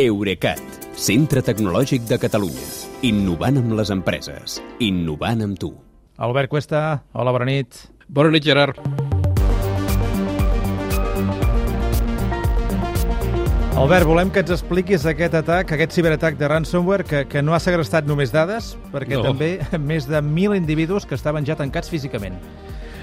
Eurecat, centre tecnològic de Catalunya. Innovant amb les empreses. Innovant amb tu. Albert Cuesta, hola, bona nit. Bona nit, Gerard. Albert, volem que ens expliquis aquest atac, aquest ciberatac de ransomware, que, que no ha segrestat només dades, perquè No. també més de 1.000 individus que estaven ja tancats físicament.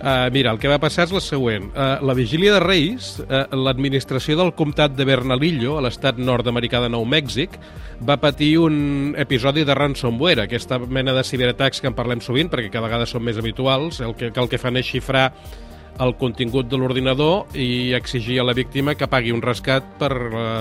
Uh, mira, el que va passar és la següent. Uh, la vigília de Reis, uh, l'administració del comtat de Bernalillo, a l'estat nord-americà de Nou Mèxic, va patir un episodi de ransomware, aquesta mena de ciberatacs que en parlem sovint, perquè cada vegada són més habituals, el que, que el que fan és xifrar el contingut de l'ordinador i exigir a la víctima que pagui un rescat per,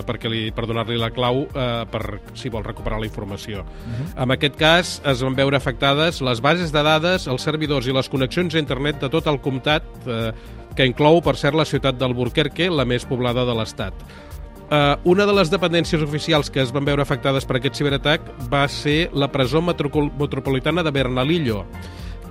perquè li, per donar-li la clau uh, per si vol recuperar la informació. Uh -huh. En aquest cas es van veure afectades les bases de dades, els servidors i les connexions a internet de tot el comtat, uh, que inclou, per cert, la ciutat d'Albuquerque, la més poblada de l'estat. Uh, una de les dependències oficials que es van veure afectades per aquest ciberatac va ser la presó metropol metropolitana de Bernalillo,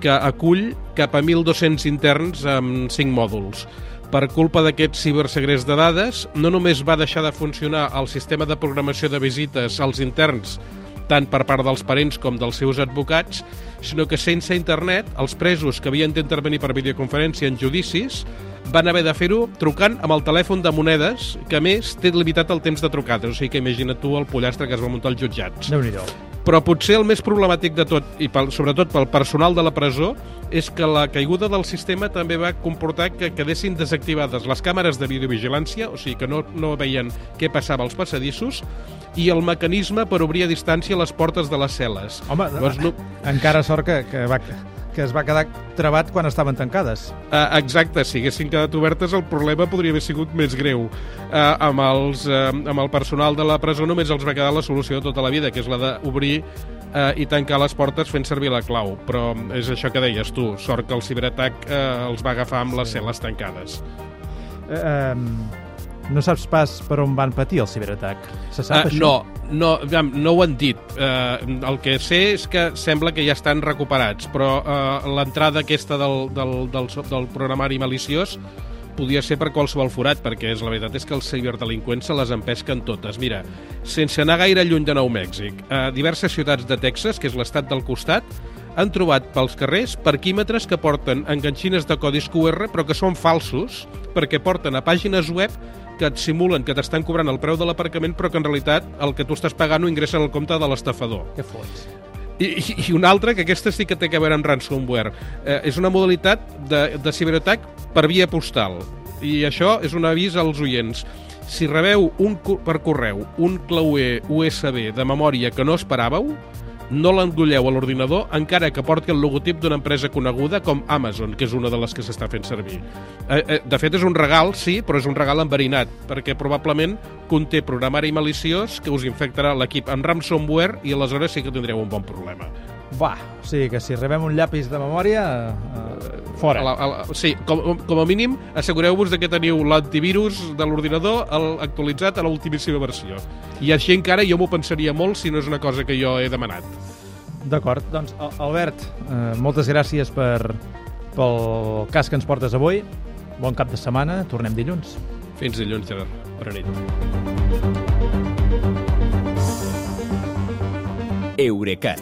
que acull cap a 1.200 interns amb 5 mòduls. Per culpa d'aquests cibersegrets de dades, no només va deixar de funcionar el sistema de programació de visites als interns tant per part dels parents com dels seus advocats, sinó que sense internet, els presos que havien d'intervenir per videoconferència en judicis van haver de fer-ho trucant amb el telèfon de monedes, que més té limitat el temps de trucada, o sigui que imagina tu el pollastre que es va muntar als jutjats. déu nhi Però potser el més problemàtic de tot, i pel, sobretot pel personal de la presó, és que la caiguda del sistema també va comportar que quedessin desactivades les càmeres de videovigilància, o sigui que no, no veien què passava als passadissos, i el mecanisme per obrir a distància les portes de les cel·les. Home, Llavors, no, encara sort que, que, va, que es va quedar trebat quan estaven tancades. Uh, exacte, si haguessin quedat obertes el problema podria haver sigut més greu. Uh, amb, els, uh, amb el personal de la presó només els va quedar la solució de tota la vida, que és la d'obrir uh, i tancar les portes fent servir la clau. Però és això que deies tu, sort que el ciberatac uh, els va agafar amb les cel·les tancades. Eh, eh, no saps pas per on van patir el ciberatac? Se sap Uh, això? no, no, no ho han dit. Uh, el que sé és que sembla que ja estan recuperats, però uh, l'entrada aquesta del, del, del, del programari maliciós podia ser per qualsevol forat, perquè és, la veritat és que els ciberdelinqüents se les empesquen totes. Mira, sense anar gaire lluny de Nou Mèxic, a diverses ciutats de Texas, que és l'estat del costat, han trobat pels carrers parquímetres que porten enganxines de codis QR però que són falsos perquè porten a pàgines web que et simulen que t'estan cobrant el preu de l'aparcament però que en realitat el que tu estàs pagant ho ingressa en el compte de l'estafador. Què fots? I, i, una altra, que aquesta sí que té a veure amb ransomware, eh, és una modalitat de, de ciberatac per via postal. I això és un avís als oients. Si rebeu un, per correu un clauer USB de memòria que no esperàveu, no l'endolleu a l'ordinador encara que porti el logotip d'una empresa coneguda com Amazon, que és una de les que s'està fent servir. Eh, eh, de fet, és un regal, sí, però és un regal enverinat, perquè probablement conté programari maliciós que us infectarà l'equip en ransomware i aleshores sí que tindreu un bon problema. Va, o sigui que si rebem un llapis de memòria, eh, fora. A la, a la, sí, com, com a mínim, assegureu-vos de que teniu l'antivirus de l'ordinador actualitzat a l'ultimíssima versió. I així encara jo m'ho pensaria molt si no és una cosa que jo he demanat. D'acord, doncs Al- Albert, eh, moltes gràcies per, pel cas que ens portes avui. Bon cap de setmana, tornem dilluns. Fins dilluns, Gerard. Bona nit. Eurecat,